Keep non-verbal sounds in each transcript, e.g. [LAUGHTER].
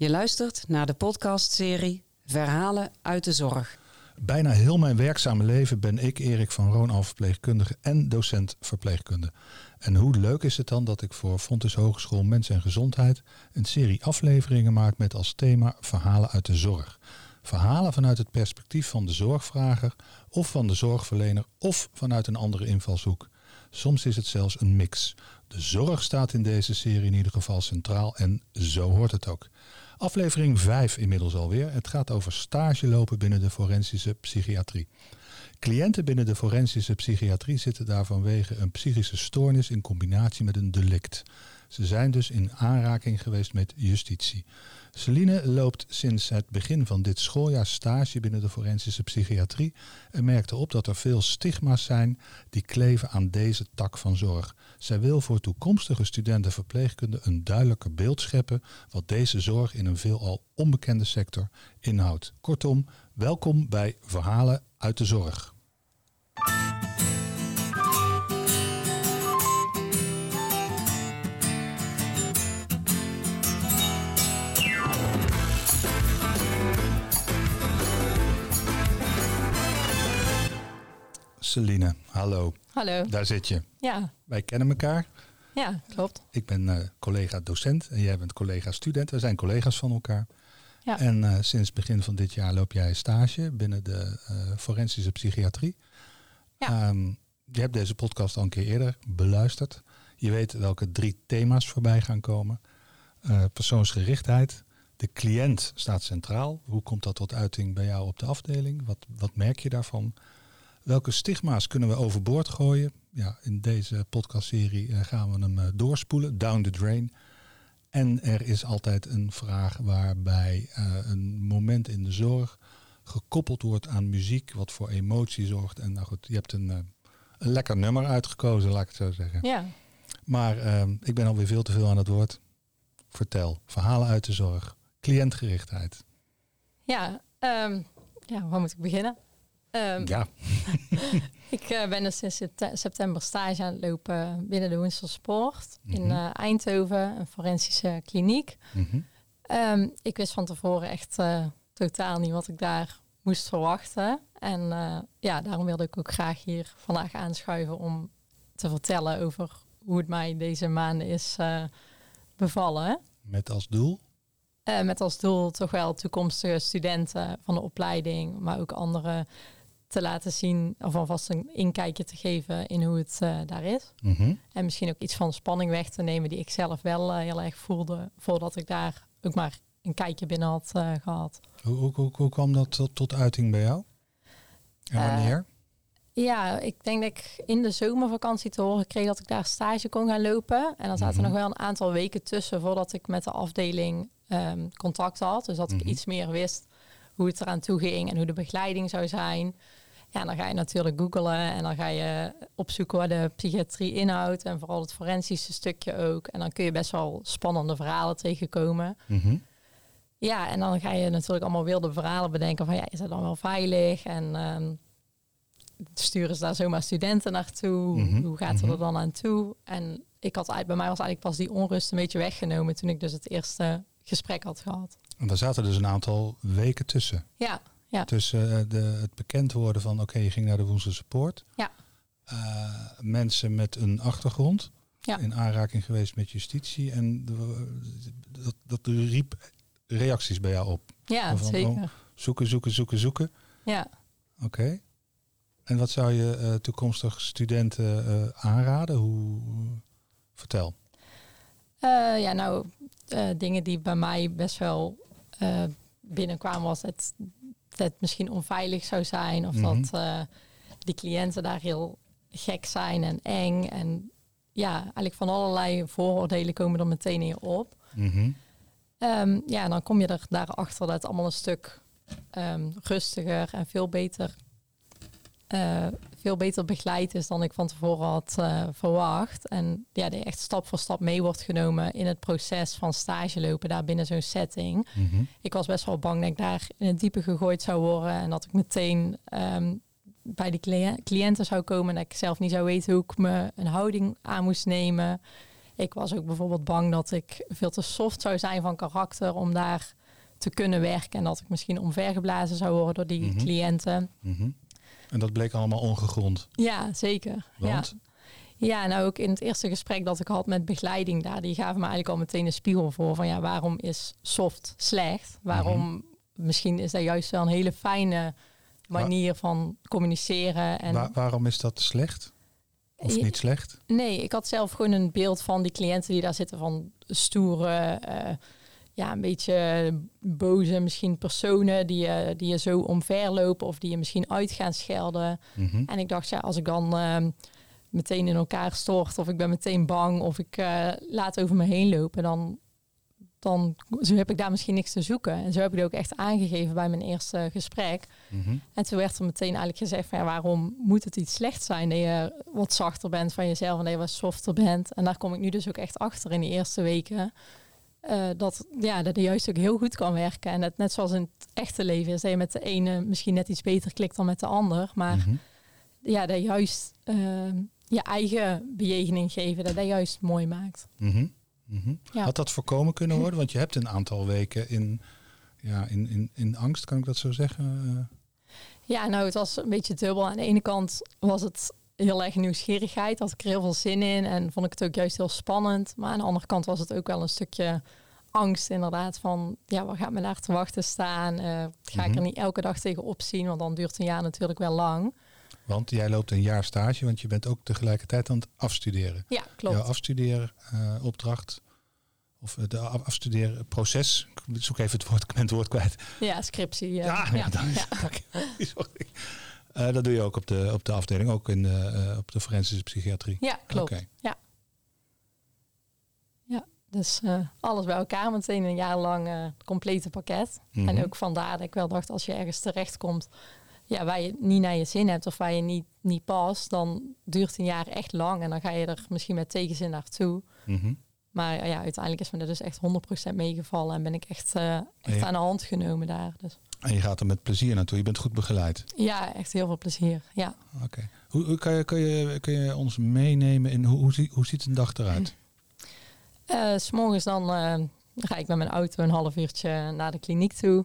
Je luistert naar de podcastserie Verhalen uit de Zorg. Bijna heel mijn werkzame leven ben ik Erik van Roon verpleegkundige en docent verpleegkunde. En hoe leuk is het dan dat ik voor Fontes Hogeschool Mens en Gezondheid een serie afleveringen maak met als thema Verhalen uit de Zorg. Verhalen vanuit het perspectief van de zorgvrager of van de zorgverlener of vanuit een andere invalshoek. Soms is het zelfs een mix. De zorg staat in deze serie in ieder geval centraal en zo hoort het ook. Aflevering 5 inmiddels alweer. Het gaat over stage lopen binnen de forensische psychiatrie. Cliënten binnen de forensische psychiatrie zitten daar vanwege een psychische stoornis in combinatie met een delict. Ze zijn dus in aanraking geweest met justitie. Celine loopt sinds het begin van dit schooljaar stage binnen de forensische psychiatrie en merkte op dat er veel stigma's zijn die kleven aan deze tak van zorg. Zij wil voor toekomstige studenten verpleegkunde een duidelijker beeld scheppen wat deze zorg in een veelal onbekende sector inhoudt. Kortom, welkom bij Verhalen uit de Zorg. Celine, hallo. Hallo. Daar zit je. Ja, Wij kennen elkaar. ja klopt. Ik ben eh, collega docent en jij bent collega student. We zijn collega's van elkaar. Ja. En eh, sinds begin van dit jaar loop jij stage binnen de eh, forensische psychiatrie. Ja. Ehm, je hebt deze podcast al een keer eerder beluisterd. Je weet welke drie thema's voorbij gaan komen. Persoonsgerichtheid. De cliënt staat centraal. Hoe komt dat tot uiting bij jou op de afdeling? Wat, wat merk je daarvan? Welke stigma's kunnen we overboord gooien? Ja, in deze podcastserie eh, gaan we hem eh, doorspoelen, down the drain. En er is altijd een vraag waarbij eh, een moment in de zorg gekoppeld wordt aan muziek, wat voor emotie zorgt. En nou goed, je hebt een, een lekker nummer uitgekozen, laat ik het zo zeggen. Ja, Maar ik ben alweer veel te veel aan het woord. Vertel, verhalen uit de zorg, cliëntgerichtheid. ja, ehm, ja waar moet ik beginnen? Ehm, Ja, [LAUGHS] Ik eh, ben dus sinds septe- september stage aan het lopen binnen de Woensel Sport in Mhm. eh, Eindhoven, een forensische kliniek. Mhm. Ehm, ik wist van tevoren echt eh, totaal niet wat ik daar moest verwachten. En ja, daarom wilde ik ook graag hier vandaag aanschuiven om te vertellen over hoe het mij deze maanden is bevallen. met als doel. Met als doel toch wel toekomstige studenten van de opleiding, maar ook anderen te laten zien of alvast een inkijkje te geven in hoe het eh, daar is. Mhm. En misschien ook iets van spanning weg te nemen die ik zelf wel eh, heel erg voelde voordat ik daar ook maar een kijkje binnen had eh, gehad. Hoe, hoe, hoe, hoe kwam dat tot, tot uiting bij jou? En wanneer? Ja, ik denk dat ik in de zomervakantie te horen kreeg dat ik daar stage kon gaan lopen. En dan zaten er Mhm. nog wel een aantal weken tussen voordat ik met de afdeling ehm, contact had. Dus dat ik Mhm. iets meer wist hoe het eraan toe ging en hoe de begeleiding zou zijn. Ja, dan ga je natuurlijk googlen en dan ga je opzoeken waar de psychiatrie inhoudt. En vooral het forensische stukje ook. En dan kun je best wel spannende verhalen tegenkomen. Mhm. Ja, en dan ga je natuurlijk allemaal wilde verhalen bedenken van ja, is dat dan wel veilig? En ehm, sturen ze daar zomaar studenten naartoe? Mhm, Hoe gaat het mhm. er dan aan toe? En ik had bij mij was eigenlijk pas die onrust een beetje weggenomen toen ik dus het eerste gesprek had gehad. En daar zaten dus een aantal weken tussen. Ja, ja, Tussen eh, de, het bekend worden van oké, je ging naar de Woenselse Poort. Ja. Eh, mensen met een achtergrond Ja. in aanraking geweest met justitie. En de- dat, dat riep reacties bij jou op. ja Van, zeker. oh. Zoeken, zoeken, zoeken, zoeken. Ja. Oké. En wat zou je eh, toekomstig studenten aanraden? Hoe, vertel. Ja, nou, dingen die bij mij best wel binnenkwamen was dat het misschien onveilig zou zijn. Of Mhm. dat eh, die cliënten daar heel gek zijn en eng. En ja, eigenlijk van allerlei vooroordelen komen er meteen in je op. Mhm. Ehm, ja, en dan kom je er daarachter dat het allemaal een stuk ehm, rustiger en veel beter, eh, veel beter begeleid is dan ik van tevoren had eh, verwacht. En ja, die echt stap voor stap mee wordt genomen in het proces van stage lopen daar binnen zo'n setting. Mhm. Ik was best wel bang dat ik daar in het diepe gegooid zou worden en dat ik meteen ehm, bij die cliënten zou komen en dat ik zelf niet zou weten hoe ik me een houding aan moest nemen. ik was ook bijvoorbeeld bang dat ik veel te soft zou zijn van karakter om daar te kunnen werken. En dat ik misschien omvergeblazen zou worden door die Mhm. cliënten. Mhm. En dat bleek allemaal ongegrond. Ja, zeker. Want? Ja. ja, nou ook in het eerste gesprek dat ik had met begeleiding daar, die gaven me eigenlijk al meteen een spiegel voor van ja, waarom is soft slecht? Waarom Mhm. misschien is dat juist wel een hele fijne manier van communiceren. En Wa- waarom is dat slecht? Of niet slecht? Nee, ik had zelf gewoon een beeld van die cliënten die daar zitten van stoere, eh, ja, een beetje boze misschien personen die, je die je zo omverlopen of die je misschien uit gaan schelden. Mhm. En ik dacht, ja, als ik dan ehm, meteen in elkaar stort of ik ben meteen bang of ik eh, laat over me heen lopen, dan, dan zo heb ik daar misschien niks te zoeken. En zo heb ik het ook echt aangegeven bij mijn eerste gesprek. Mhm. En toen werd er meteen eigenlijk gezegd van ja, waarom moet het iets slecht zijn dat je wat zachter bent van jezelf en dat je wat softer bent. En daar kom ik nu dus ook echt achter in de eerste weken. Eh, dat, ja, dat het juist ook heel goed kan werken. En dat net zoals in het echte leven is dat je met de ene misschien net iets beter klikt dan met de ander. Maar Mhm. ja, dat juist eh, je eigen bejegening geven, dat dat juist mooi maakt. Mhm. Mhm. Ja. Had dat voorkomen kunnen worden? Want je hebt een aantal weken in, ja, in, in, in angst, kan ik dat zo zeggen? Ja, nou, het was een beetje dubbel. Aan de ene kant was het heel erg nieuwsgierigheid, had ik er heel veel zin in en vond ik het ook juist heel spannend. Maar aan de andere kant was het ook wel een stukje angst inderdaad van, ja, wat gaat me daar te wachten staan? Eh, ga ik Mhm. er niet elke dag tegen opzien, want dan duurt een jaar natuurlijk wel lang. want jij loopt een jaar stage, want je bent ook tegelijkertijd aan het afstuderen. Ja, klopt. Jouw afstudeeropdracht, of het afstudeerproces, ik zoek even het woord, ik ben het woord kwijt. Ja, scriptie. eh, Ja, ja, [LAUGHS] dan- [LAUGHS] Sorry. Eh, dat doe je ook op de, op de afdeling, ook in de, eh, op de forensische psychiatrie. Ja, klopt. Ja. Ja, dus eh, alles bij elkaar, meteen een jaar lang het complete pakket. Mhm. En ook vandaar dat ik wel dacht, als je ergens terechtkomt ja, waar je niet naar je zin hebt of waar je niet, niet past, dan duurt een jaar echt lang en dan ga je er misschien met tegenzin naartoe. Mhm. Maar ja, uiteindelijk is me er dus echt 100% meegevallen en ben ik echt, echt Ja. aan de hand genomen daar. Dus En je gaat er met plezier naartoe, je bent goed begeleid. ja, echt heel veel plezier. Ja. Oké. Hoe, hoe kan, je, kan, je, kan je ons meenemen in hoe, hoe, hoe ziet een dag eruit? Eh, S morgens dan eh, ga ik met mijn auto een half uurtje naar de kliniek toe.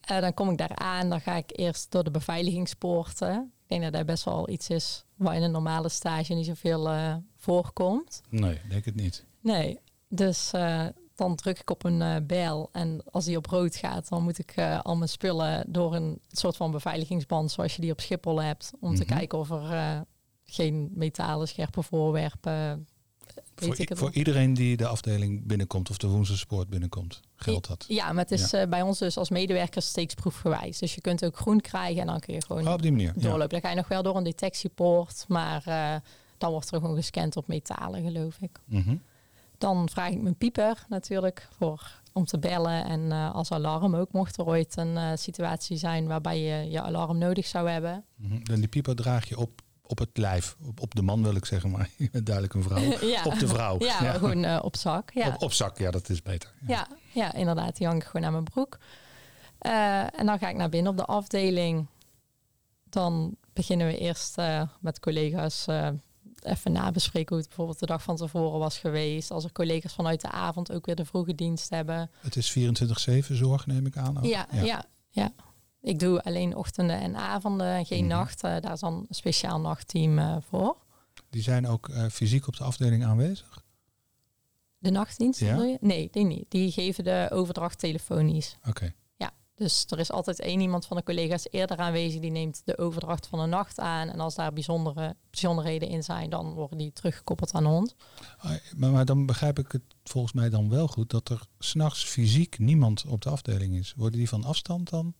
Eh, dan kom ik daar aan, dan ga ik eerst door de beveiligingspoorten. Ik denk dat dat best wel iets is waar in een normale stage niet zoveel voorkomt. Nee, denk het niet. Nee, dus dan druk ik op een eh, bel en als die op rood gaat, dan moet ik eh, al mijn spullen door een soort van beveiligingsband zoals je die op Schiphol hebt, om te Mhm. kijken of er eh, geen metalen, scherpe voorwerpen, Voor, iedereen die de afdeling binnenkomt of de woensdagsport binnenkomt, geldt dat? Ja, maar het is bij ons dus als medewerker steeksproefgewijs. Dus je kunt ook groen krijgen en dan kun je gewoon Oh, op die manier. Ja. doorlopen. Dan ga je nog wel door een detectiepoort, maar dan wordt er gewoon gescand op metalen, geloof ik. Mhm. Dan vraag ik mijn pieper natuurlijk voor, om te bellen. En eh, als alarm ook, mocht er ooit een eh, situatie zijn waarbij je je alarm nodig zou hebben. Mhm. En die pieper draag je op, op het lijf. Op, op de man wil ik zeggen, maar [LAUGHS] je bent duidelijk een vrouw. [LAUGHS] ja. Op de vrouw. Ja, gewoon eh, op zak. Ja. Op, op zak, ja, dat is beter. Ja, ja, inderdaad. Die hang ik gewoon aan mijn broek. En dan ga ik naar binnen op de afdeling. Dan beginnen we eerst met collega's even nabespreken hoe het bijvoorbeeld de dag van tevoren was geweest. Als er collega's vanuit de avond ook weer de vroege dienst hebben. Het is 24-7 zorg, neem ik aan. ook. Ja, ja. ja, Ik doe alleen ochtenden en avonden, geen Mhm. nacht. Daar is dan een speciaal nachtteam eh, voor. Die zijn ook eh, fysiek op de afdeling aanwezig. De nachtdienst, Ja? Nee, die niet. Die geven de overdracht telefonisch. Oké. Dus er is altijd één iemand van de collega's eerder aanwezig die neemt de overdracht van de nacht aan. En als daar bijzondere bijzonderheden in zijn, dan worden die teruggekoppeld aan ons. Ah, Maar, maar dan begrijp ik het volgens mij dan wel goed dat er s'nachts fysiek niemand op de afdeling is. Worden die van afstand dan?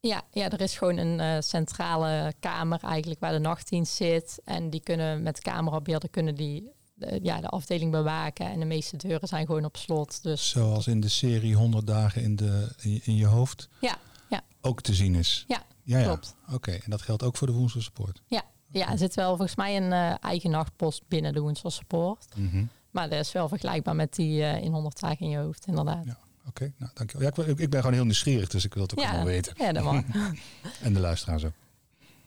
Ja, ja er is gewoon een eh, centrale kamer eigenlijk waar de nachtdienst zit. En die kunnen met camerabeelden kunnen die eh, ja, de afdeling bewaken. En de meeste deuren zijn gewoon op slot. Dus Zoals in de serie 100 dagen in, de, in, je, in je hoofd ja, ja, ook te zien is. Ja, ja, ja. klopt. Oké, en dat geldt ook voor de woensdagsport. ja, ja, er zit wel volgens mij een eh, eigen nachtpost binnen de Woensel Support. Mhm. Maar dat is wel vergelijkbaar met die eh, in 100 dagen in je hoofd, inderdaad. Ja. Oké, nou dankjewel. Ja, ik, ik ben gewoon heel nieuwsgierig, dus ik wil het ook Ja, allemaal weten. ja dat mag. [LAUGHS] [LAUGHS] En de luisteraars ook.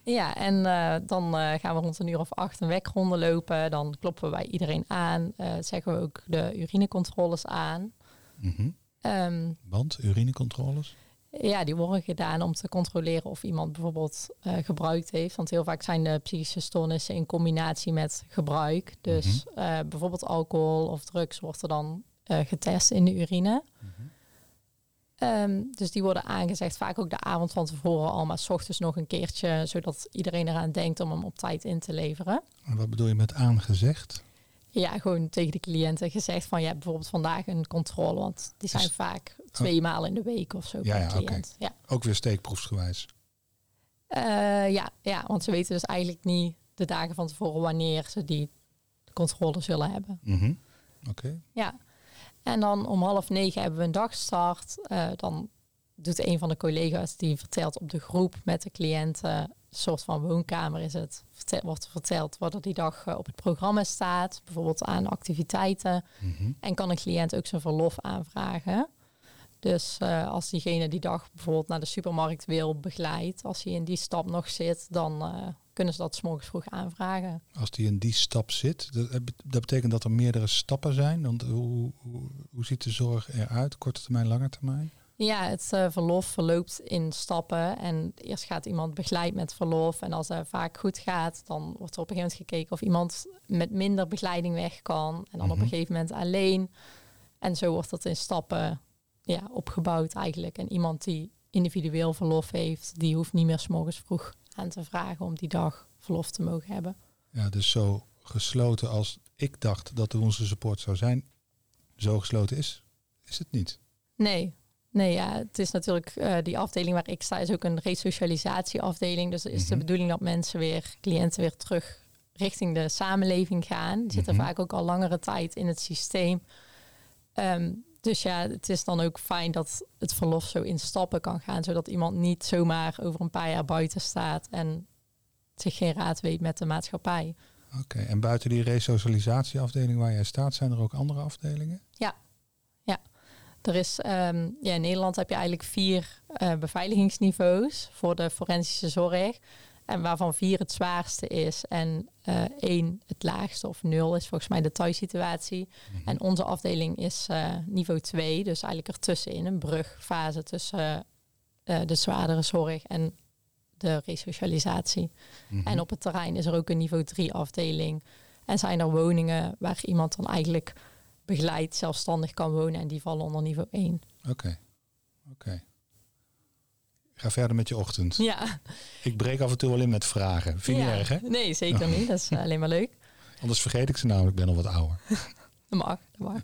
Ja, en eh, dan eh, gaan we rond een uur of acht een wekronde lopen. Dan kloppen we bij iedereen aan. eh, zeggen we ook de urinecontroles aan. Mhm. Ehm, Want urinecontroles? ja, die worden gedaan om te controleren of iemand bijvoorbeeld gebruikt heeft. Want heel vaak zijn de psychische stoornissen in combinatie met gebruik. Dus eh, bijvoorbeeld alcohol of drugs wordt er dan getest in de urine. Ehm, dus die worden aangezegd, vaak ook de avond van tevoren al, maar s ochtends nog een keertje, zodat iedereen eraan denkt om hem op tijd in te leveren. En wat bedoel je met aangezegd? Ja, gewoon tegen de cliënten gezegd van, ja, bijvoorbeeld vandaag een controle, want die zijn Dus- vaak twee maal in de week of zo Ja, per ja, oké. cliënt. Ja. Ook weer steekproefsgewijs. Eh, ja, ja, want ze weten dus eigenlijk niet de dagen van tevoren wanneer ze die controle zullen hebben. Mhm. Oké. Ja, en dan om half negen hebben we een dagstart. Eh, dan doet een van de collega's die vertelt op de groep met de cliënten, een soort van woonkamer is het, vertel, wordt er verteld wat er die dag eh, op het programma staat, bijvoorbeeld aan activiteiten. Mhm. En kan een cliënt ook zijn verlof aanvragen. Dus eh, als diegene die dag bijvoorbeeld naar de supermarkt wil begeleid, als hij in die stap nog zit, dan kunnen ze dat 's morgens vroeg aanvragen. Als die in die stap zit, dat, dat betekent dat er meerdere stappen zijn. Want hoe, hoe, hoe ziet de zorg eruit? Korte termijn, lange termijn? Ja, het eh, verlof verloopt in stappen. En eerst gaat iemand begeleid met verlof. En als het vaak goed gaat, dan wordt er op een gegeven moment gekeken of iemand met minder begeleiding weg kan. En dan op Mhm. een gegeven moment alleen. En zo wordt dat in stappen ja, opgebouwd eigenlijk. En iemand die individueel verlof heeft, die hoeft niet meer 's morgens vroeg aan te vragen om die dag verlof te mogen hebben. Ja, dus zo gesloten als ik dacht dat de onze support zou zijn, zo gesloten is, is het niet. Nee, nee ja, het is natuurlijk eh, die afdeling waar ik sta is ook een resocialisatieafdeling. Dus is de Mhm. bedoeling dat mensen weer, cliënten weer terug richting de samenleving gaan. Die zitten Mhm. vaak ook al langere tijd in het systeem. Ehm, dus ja, het is dan ook fijn dat het verlof zo in stappen kan gaan, zodat iemand niet zomaar over een paar jaar buiten staat en zich geen raad weet met de maatschappij. Oké, en buiten die resocialisatieafdeling waar jij staat, zijn er ook andere afdelingen? Er is, ehm, ja, in Nederland heb je eigenlijk vier eh, beveiligingsniveaus voor de forensische zorg. En waarvan vier het zwaarste is en eh, één het laagste of nul is volgens mij de thuissituatie. En onze afdeling is eh, niveau 2, dus eigenlijk ertussenin een brugfase tussen eh, de zwaardere zorg en de resocialisatie. Mhm. En op het terrein is er ook een niveau 3 afdeling. En zijn er woningen waar iemand dan eigenlijk begeleid zelfstandig kan wonen en die vallen onder niveau 1. Oké, oké. Ga verder met je ochtend. Ja, Ik breek af en toe wel in met vragen. Vind je ja. erg, hè? Nee, zeker niet. Dat is eh, alleen maar leuk. Anders vergeet ik ze namelijk, ik ben al wat ouder. [LAUGHS] Dat mag, dat mag.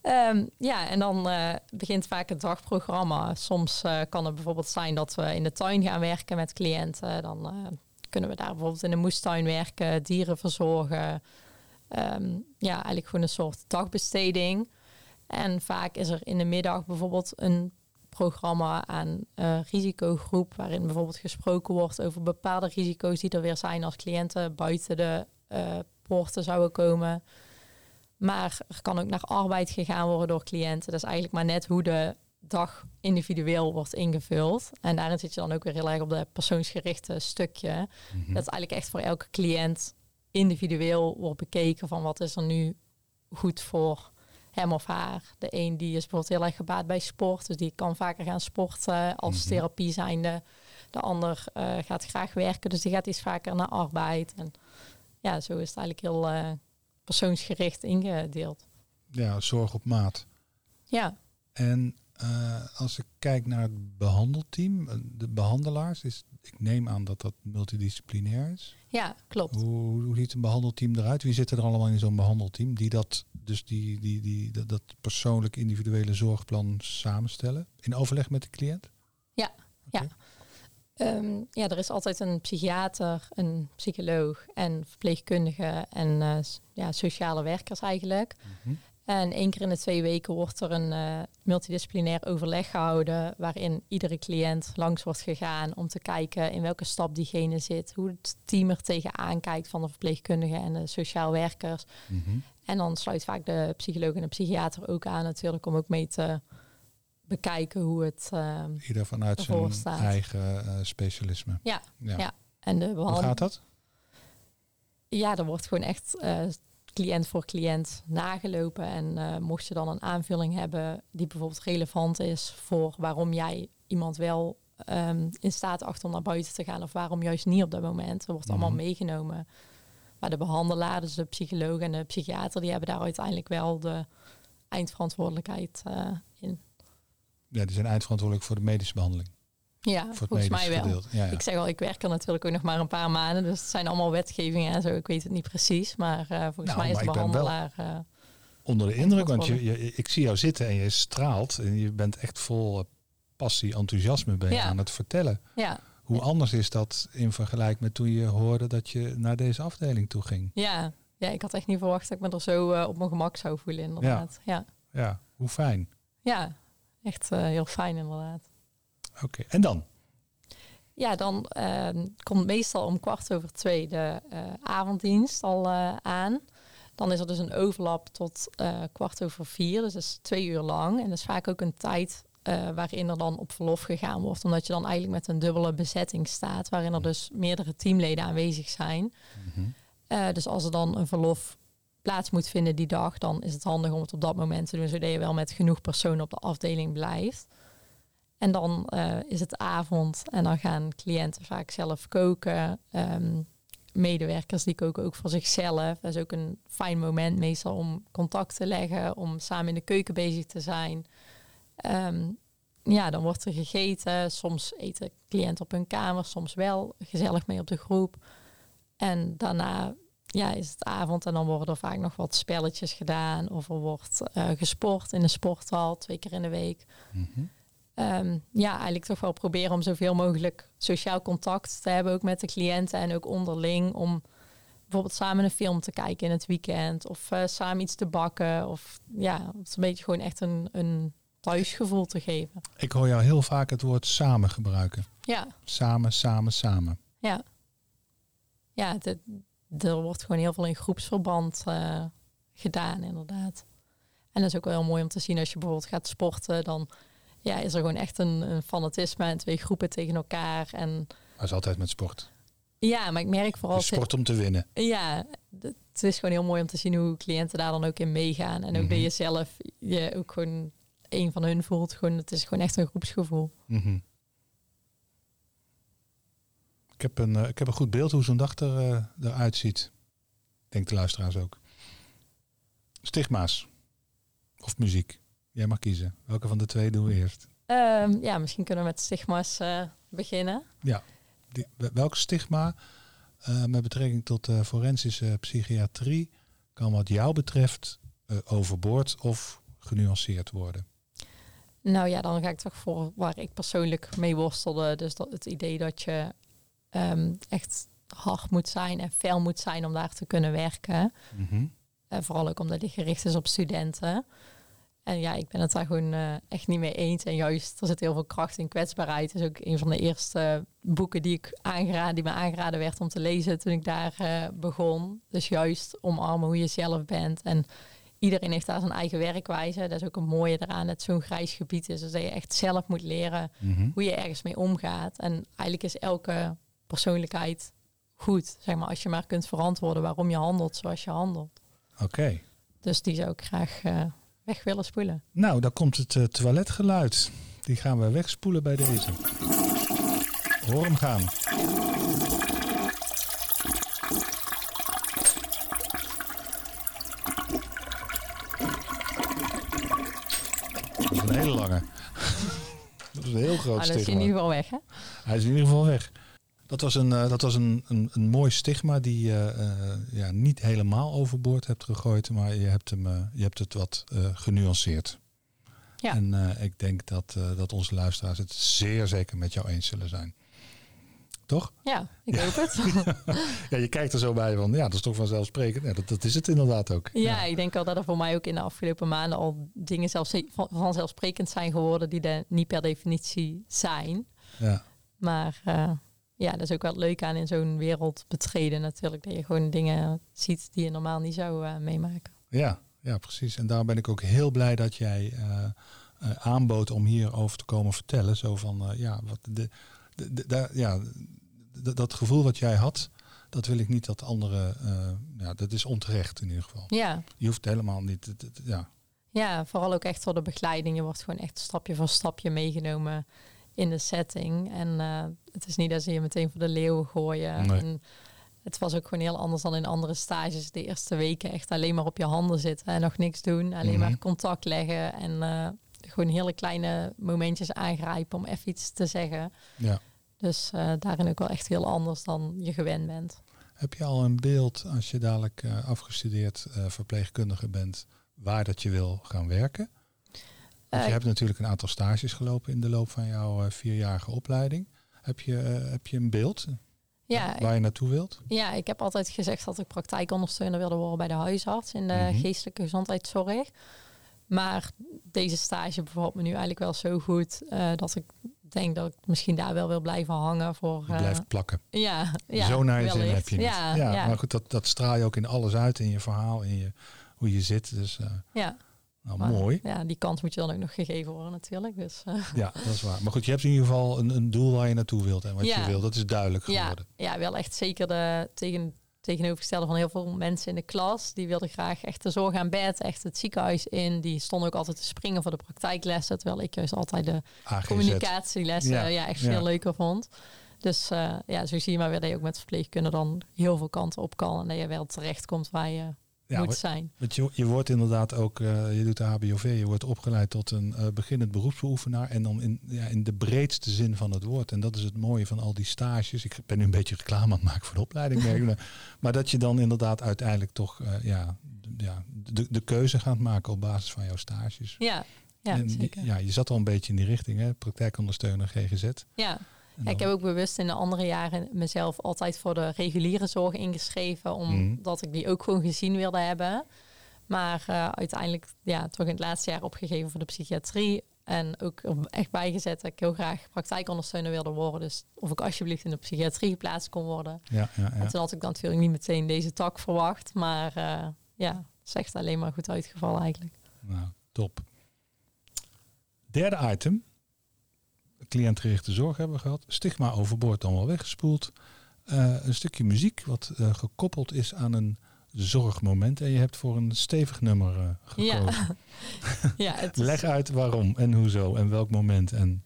Ehm, ja, en dan eh, begint vaak het dagprogramma. Soms eh, kan het bijvoorbeeld zijn dat we in de tuin gaan werken met cliënten. Dan kunnen we daar bijvoorbeeld in de moestuin werken, dieren verzorgen. Ehm, ja, eigenlijk gewoon een soort dagbesteding. En vaak is er in de middag bijvoorbeeld een programma aan eh, risicogroep, waarin bijvoorbeeld gesproken wordt over bepaalde risico's die er weer zijn als cliënten buiten de eh, poorten zouden komen. Maar er kan ook naar arbeid gegaan worden door cliënten. Dat is eigenlijk maar net hoe de dag individueel wordt ingevuld. En daarin zit je dan ook weer heel erg op de persoonsgerichte stukje. Mhm. Dat eigenlijk echt voor elke cliënt individueel wordt bekeken van wat is er nu goed voor hem of haar. De een die is bijvoorbeeld heel erg gebaat bij sport, dus die kan vaker gaan sporten als Mhm. therapie zijnde. De ander eh, gaat graag werken, dus die gaat iets vaker naar arbeid. En ja, zo is het eigenlijk heel eh, persoonsgericht ingedeeld. Ja, zorg op maat. Ja, En eh, als ik kijk naar het behandelteam, eh, de behandelaars, is, ik neem aan dat dat multidisciplinair is. ja klopt. Hoe, hoe ziet een behandelteam eruit? Wie zit er allemaal in zo'n behandelteam die dat, dus die, die, die, dat, dat persoonlijk individuele zorgplan samenstellen? In overleg met de cliënt? Ja, ja. Ehm, ja, er is altijd een psychiater, een psycholoog en verpleegkundige en eh, ja, sociale werkers eigenlijk. Mhm. En één keer in de twee weken wordt er een eh, multidisciplinair overleg gehouden waarin iedere cliënt langs wordt gegaan om te kijken in welke stap diegene zit, hoe het team er tegenaan kijkt van de verpleegkundige en de sociaal werkers. Mhm. En dan sluit vaak de psycholoog en de psychiater ook aan natuurlijk om ook mee te bekijken hoe het... ehm, Ieder vanuit zijn staat. eigen eh, specialisme. Ja, ja. ja. En de Hoe behandel- gaat dat? Ja, er wordt gewoon echt eh, cliënt voor cliënt nagelopen. En eh, mocht je dan een aanvulling hebben die bijvoorbeeld relevant is voor waarom jij iemand wel ehm, in staat acht om naar buiten te gaan of waarom juist niet op dat moment, dat wordt allemaal Mhm. meegenomen. Maar de behandelaar, dus de psycholoog en de psychiater, die hebben daar uiteindelijk wel de eindverantwoordelijkheid eh, in. Ja, die zijn eindverantwoordelijk voor de medische behandeling. Ja, volgens mij wel. Ja, ja. Ik zeg al, ik werk er natuurlijk ook nog maar een paar maanden. Dus het zijn allemaal wetgevingen en zo. Ik weet het niet precies. Maar eh, volgens Nou, mij is de behandelaar... eh, Onder de indruk, want je, je, ik zie jou zitten en je straalt. En je bent echt vol eh, passie, enthousiasme ben je Ja. aan het vertellen. ja, Hoe anders is dat in vergelijking met toen je hoorde dat je naar deze afdeling toe ging? ja, ja, ik had echt niet verwacht dat ik me er zo op mijn gemak zou voelen inderdaad. Ja, ja. Ja, hoe fijn. echt eh, heel fijn inderdaad. Oké, en dan? Ja, dan eh, komt meestal om kwart over twee de eh, avonddienst al eh, aan. Dan is er dus een overlap tot eh, kwart over vier. Dus dat is twee uur lang. En dat is vaak ook een tijd waarin er dan op verlof gegaan wordt. Omdat je dan eigenlijk met een dubbele bezetting staat. Waarin er dus meerdere teamleden aanwezig zijn. Mhm. Dus als er dan een verlof plaats moet vinden die dag, dan is het handig om het op dat moment te doen, zodat je wel met genoeg personen op de afdeling blijft. En dan eh, is het avond en dan gaan cliënten vaak zelf koken. Ehm, medewerkers die koken ook voor zichzelf. Dat is ook een fijn moment meestal om contact te leggen, om samen in de keuken bezig te zijn. Ehm, ja, dan wordt er gegeten. Soms eten cliënten op hun kamer, soms wel gezellig mee op de groep. En daarna ja, is het avond en dan worden er vaak nog wat spelletjes gedaan. Of er wordt eh, gesport in de sporthal twee keer in de week. Mhm. Ehm, ja, eigenlijk toch wel proberen om zoveel mogelijk sociaal contact te hebben, ook met de cliënten en ook onderling. Om bijvoorbeeld samen een film te kijken in het weekend. Of eh, samen iets te bakken. Of ja, het is een beetje gewoon echt een, een thuisgevoel te geven. Ik hoor jou heel vaak het woord samen gebruiken. Ja, Samen, samen, samen. ja. Ja, er wordt gewoon heel veel in groepsverband eh, gedaan, inderdaad. En dat is ook wel heel mooi om te zien als je bijvoorbeeld gaat sporten. Dan ja, is er gewoon echt een, een fanatisme en twee groepen tegen elkaar. En Dat is altijd met sport. ja, maar ik merk vooral... Het sport om te winnen. Ja, het is gewoon heel mooi om te zien hoe cliënten daar dan ook in meegaan. En ook Mhm. dat je zelf je ook gewoon een van hun voelt. Gewoon, het is gewoon echt een groepsgevoel. Mhm. Ik, heb een, eh, ik heb een goed beeld hoe zo'n dag er, eh, eruit ziet. Denk de luisteraars ook. Stigma's. Of muziek. Jij mag kiezen. Welke van de twee doen we eerst? Ehm, ja, misschien kunnen we met stigma's eh, beginnen. Die, wel- welk stigma eh, met betrekking tot eh, forensische psychiatrie kan wat jou betreft overboord of genuanceerd worden? Nou ja, dan ga ik toch voor waar ik persoonlijk mee worstelde. Dus dat het idee dat je ehm, echt hard moet zijn en fel moet zijn om daar te kunnen werken. En vooral ook omdat die gericht is op studenten. En ja, ik ben het daar gewoon eh, echt niet mee eens. En juist, er zit heel veel kracht in kwetsbaarheid. is ook een van de eerste boeken die, ik aangeraden, die me aangeraden werd om te lezen toen ik daar eh, begon. Dus juist omarmen hoe je zelf bent. En iedereen heeft daar zijn eigen werkwijze. Dat is ook een mooie eraan dat het zo'n grijs gebied is. Dus dat je echt zelf moet leren Mhm. hoe je ergens mee omgaat. En eigenlijk is elke persoonlijkheid goed. Zeg maar, als je maar kunt verantwoorden waarom je handelt zoals je handelt. Oké. Dus die zou ik graag eh, weg willen spoelen. Nou, dan komt het eh, toiletgeluid. Die gaan we wegspoelen bij deze. Hoor hem gaan. Dat is een hele lange. [LAUGHS] Dat is een heel groot Maar dat is in ieder geval weg, hè? Hij is in ieder geval weg. Dat was een, eh, dat was een, een, een mooi stigma die je eh, ja, niet helemaal overboord hebt gegooid, maar je hebt, hem, eh, je hebt het wat genuanceerd. Ja. En ik denk dat, dat onze luisteraars het zeer zeker met jou eens zullen zijn. Toch? Ja, ik Ja. hoop het. [LAUGHS] Ja, je kijkt er zo bij van, ja, dat is toch vanzelfsprekend. Ja, dat, dat is het inderdaad ook. ja, ik denk wel dat er voor mij ook in de afgelopen maanden al dingen zelfs van- vanzelfsprekend zijn geworden die er niet per definitie zijn. Ja. Maar ja, dat is ook wel leuk aan in zo'n wereld betreden natuurlijk. Dat je gewoon dingen ziet die je normaal niet zou eh, meemaken. Ja, ja, precies. En daarom ben ik ook heel blij dat jij eh, eh, aanbood om hierover te komen vertellen. Zo van, ja, wat de, de, de- daar- ja, dat, gevoel wat jij had, dat wil ik niet dat anderen, ja, dat is onterecht in ieder geval. Ja. Je hoeft helemaal niet, ja, Ja, vooral ook echt voor de begeleiding. Je wordt gewoon echt stapje voor stapje meegenomen in de setting. En eh, het is niet dat ze je meteen voor de leeuw gooien. Nee. En het was ook gewoon heel anders dan in andere stages. De eerste weken echt alleen maar op je handen zitten en nog niks doen. Alleen Mhm. maar contact leggen en eh, gewoon hele kleine momentjes aangrijpen om even iets te zeggen. ja. Dus eh, daarin ook wel echt heel anders dan je gewend bent. Heb je al een beeld als je dadelijk afgestudeerd verpleegkundige bent, waar dat je wil gaan werken? Want je Eh, hebt natuurlijk een aantal stages gelopen in de loop van jouw eh, vierjarige opleiding. Heb je, eh, heb je een beeld ja, waar je naartoe wilt? Ja, ik heb altijd gezegd dat ik praktijkondersteuner wilde worden bij de huisarts in de Mhm. geestelijke gezondheidszorg. Maar deze stage bevalt me nu eigenlijk wel zo goed dat ik denk dat ik misschien daar wel wil blijven hangen voor. Eh, blijft plakken. ja, ja, Zo naar je zin heb je het. Ja, ja, ja, maar goed, dat, dat straal je ook in alles uit, in je verhaal, in je, hoe je zit. Dus ja, nou, maar mooi. Ja, die kans moet je dan ook nog gegeven worden natuurlijk. Dus, eh, Ja, dat is waar. Maar goed, je hebt in ieder geval een, een doel waar je naartoe wilt. En wat Ja. je wil, dat is duidelijk ja, geworden. ja, wel echt zeker de tegen, tegenovergestelde van heel veel mensen in de klas. Die wilden graag echt de zorg aan bed, echt het ziekenhuis in. Die stonden ook altijd te springen voor de praktijklessen. Terwijl ik juist altijd de AGZ. communicatielessen Ja, ja, echt ja. veel leuker vond. Dus eh, ja, zo zie je maar weer dat je ook met verpleegkunde dan heel veel kanten op kan. En dat je wel terecht komt waar je Ja, moet zijn. Want je, je wordt inderdaad ook, eh, je doet de HBOV, je wordt opgeleid tot een eh, beginnend beroepsbeoefenaar. En dan in, ja, in de breedste zin van het woord. En dat is het mooie van al die stages. Ik ben nu een beetje reclame aan het maken voor de opleiding. maar- [LAUGHS] maar dat je dan inderdaad uiteindelijk toch eh, ja, ja, de, de keuze gaat maken op basis van jouw stages. Ja, ja En zeker. ja, je zat al een beetje in die richting, hè? praktijkondersteuner GGZ. Ja. Ja, ik heb ook bewust in de andere jaren mezelf altijd voor de reguliere zorg ingeschreven, Mhm. omdat ik die ook gewoon gezien wilde hebben. Maar eh, uiteindelijk ja, toch in het laatste jaar opgegeven voor de psychiatrie. En ook echt bijgezet dat ik heel graag praktijkondersteuner wilde worden. Dus of ik alsjeblieft in de psychiatrie geplaatst kon worden. ja, ja, ja. En toen had ik dan natuurlijk niet meteen deze tak verwacht. Maar eh, ja, het is echt alleen maar goed uitgevallen eigenlijk. Nou, top. Derde item. Cliëntgerichte zorg hebben we gehad. Stigma overboord dan wel weggespoeld. Eh, een stukje muziek wat eh, gekoppeld is aan een zorgmoment. En je hebt voor een stevig nummer eh, gekozen. Ja, [LAUGHS] ja, het is, Leg uit waarom en hoezo en welk moment. En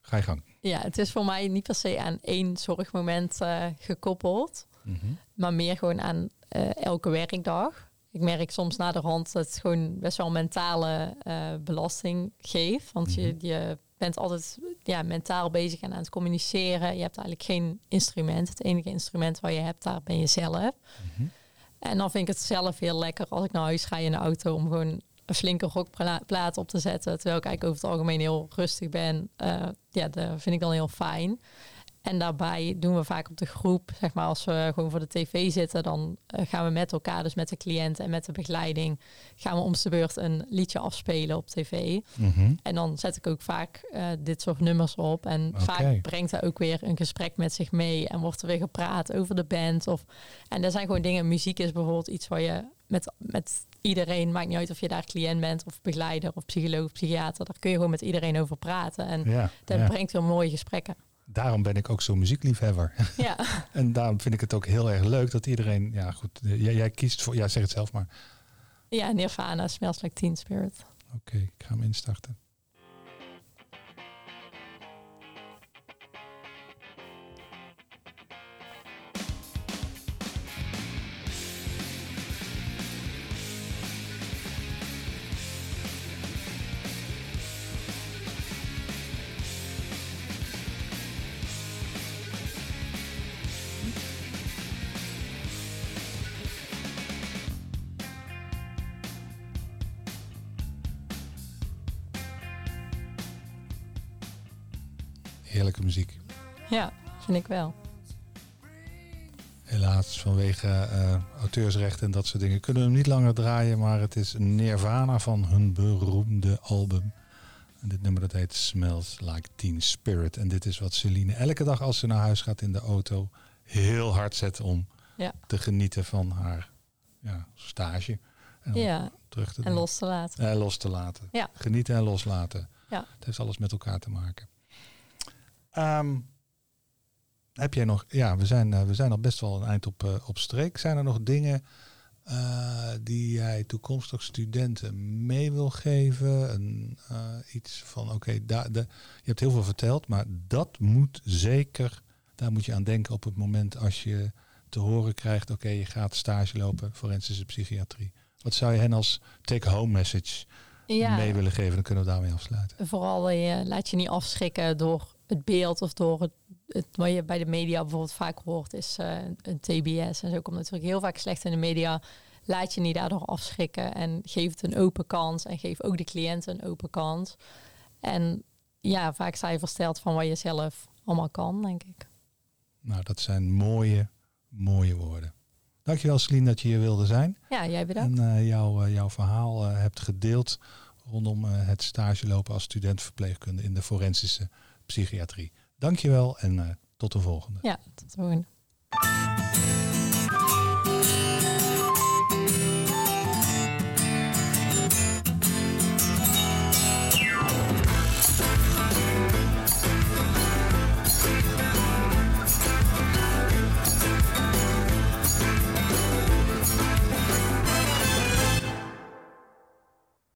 ga je gang. ja, het is voor mij niet per se aan één zorgmoment gekoppeld. Mhm. maar meer gewoon aan elke werkdag. Ik merk soms na de hand dat het gewoon best wel mentale belasting geeft. Want je, Mhm. je bent altijd ja, mentaal bezig en aan het communiceren. Je hebt eigenlijk geen instrument. Het enige instrument wat je hebt, daar ben je zelf. Mhm. En dan vind ik het zelf heel lekker als ik naar huis ga in de auto om gewoon een flinke rockplaat op te zetten. Terwijl ik eigenlijk over het algemeen heel rustig ben. Eh, ja, dat vind ik dan heel fijn. En daarbij doen we vaak op de groep, zeg maar, als we gewoon voor de tv zitten, dan eh, gaan we met elkaar, dus met de cliënt en met de begeleiding, gaan we om de beurt een liedje afspelen op tv. Mhm. En dan zet ik ook vaak eh, dit soort nummers op. En vaak brengt hij ook weer een gesprek met zich mee. En wordt er weer gepraat over de band. Of, en er zijn gewoon dingen. Muziek is bijvoorbeeld iets waar je met, met iedereen, maakt niet uit of je daar cliënt bent of begeleider of psycholoog of psychiater. Daar kun je gewoon met iedereen over praten. En Ja, dat ja. brengt weer mooie gesprekken. Daarom ben ik ook zo'n muziekliefhebber. [LAUGHS] Ja, en daarom vind ik het ook heel erg leuk dat iedereen... Ja goed, eh, jij, jij kiest voor... Ja, zeg het zelf maar. ja Nirvana, Smells Like Teen Spirit. Oké, ik ga hem instarten. Heerlijke muziek. Ja, vind ik wel. Helaas, vanwege eh, auteursrechten en dat soort dingen kunnen we hem niet langer draaien. Maar het is Nirvana van hun beroemde album. En dit nummer dat heet Smells Like Teen Spirit. En dit is wat Celine elke dag als ze naar huis gaat in de auto heel hard zet om Ja. te genieten van haar ja, stage. En Ja, terug te en doen. los te laten. En los te laten. Ja. Genieten en loslaten. Ja. Het heeft alles met elkaar te maken. Ehm, heb jij nog, ja, we zijn, uh, we zijn al best wel een eind op, uh, op streek. Zijn er nog dingen uh, die jij toekomstig studenten mee wil geven? Een, iets van, oké, okay, je hebt heel veel verteld, maar dat moet zeker, daar moet je aan denken op het moment als je te horen krijgt, oké, okay, je gaat stage lopen, forensische psychiatrie. Wat zou je hen als take-home message ja. mee willen geven? Dan kunnen we daarmee afsluiten. Vooral je laat je niet afschrikken door het beeld of door het, het, wat je bij de media bijvoorbeeld vaak hoort, is uh, een TBS. En zo komt natuurlijk heel vaak slecht in de media. Laat je niet daardoor afschrikken en geef het een open kans. En geef ook de cliënten een open kans. En ja, vaak sta je versteld van wat je zelf allemaal kan, denk ik. Nou, dat zijn mooie, mooie woorden. Dankjewel Celine dat je hier wilde zijn. Ja, jij bedankt. En uh, jou, uh, jouw verhaal hebt gedeeld rondom het stage lopen als studentverpleegkunde in de forensische psychiatrie. Dankjewel en uh, tot de volgende. Ja, tot de volgende.